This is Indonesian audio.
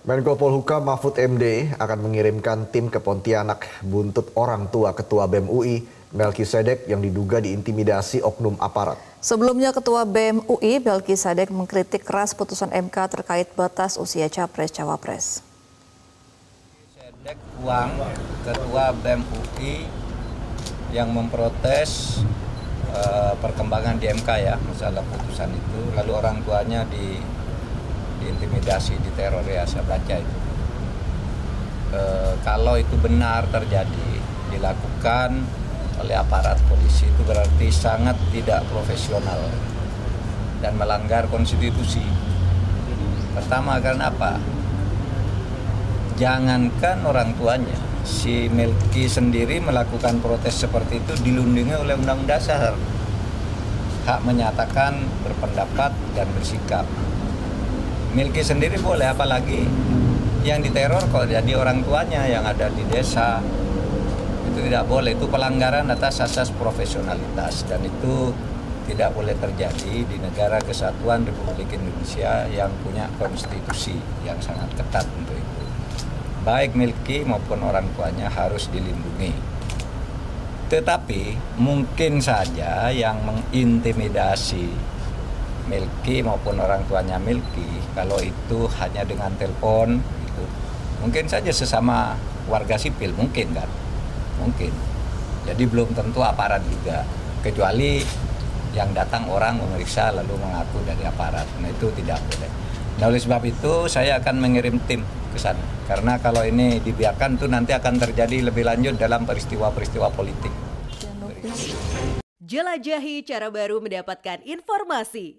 Menko Polhukam Mahfud MD akan mengirimkan tim ke Pontianak buntut orang tua Ketua BEM UI Melki Sedek yang diduga diintimidasi oknum aparat. Sebelumnya Ketua BEM UI Melki Sedek mengkritik keras putusan MK terkait batas usia capres-cawapres. Sedek uang Ketua BEM UI yang memprotes uh, perkembangan di MK ya masalah putusan itu lalu orang tuanya di diintimidasi diteror ya saya baca itu. Uh, kalau itu benar terjadi dilakukan oleh aparat polisi itu berarti sangat tidak profesional dan melanggar konstitusi. Pertama karena apa? Jangankan orang tuanya si Melki sendiri melakukan protes seperti itu dilindungi oleh Undang Dasar. Hak menyatakan berpendapat dan bersikap. Milki sendiri boleh apalagi yang diteror kalau jadi orang tuanya yang ada di desa itu tidak boleh itu pelanggaran atas asas profesionalitas dan itu tidak boleh terjadi di negara kesatuan Republik Indonesia yang punya konstitusi yang sangat ketat untuk itu baik Milki maupun orang tuanya harus dilindungi. Tetapi mungkin saja yang mengintimidasi Milki maupun orang tuanya Milki kalau itu hanya dengan telepon itu mungkin saja sesama warga sipil mungkin kan mungkin jadi belum tentu aparat juga kecuali yang datang orang memeriksa lalu mengaku dari aparat nah itu tidak boleh nah oleh sebab itu saya akan mengirim tim ke sana. Karena kalau ini dibiarkan tuh nanti akan terjadi lebih lanjut dalam peristiwa-peristiwa politik. Jelajahi cara baru mendapatkan informasi.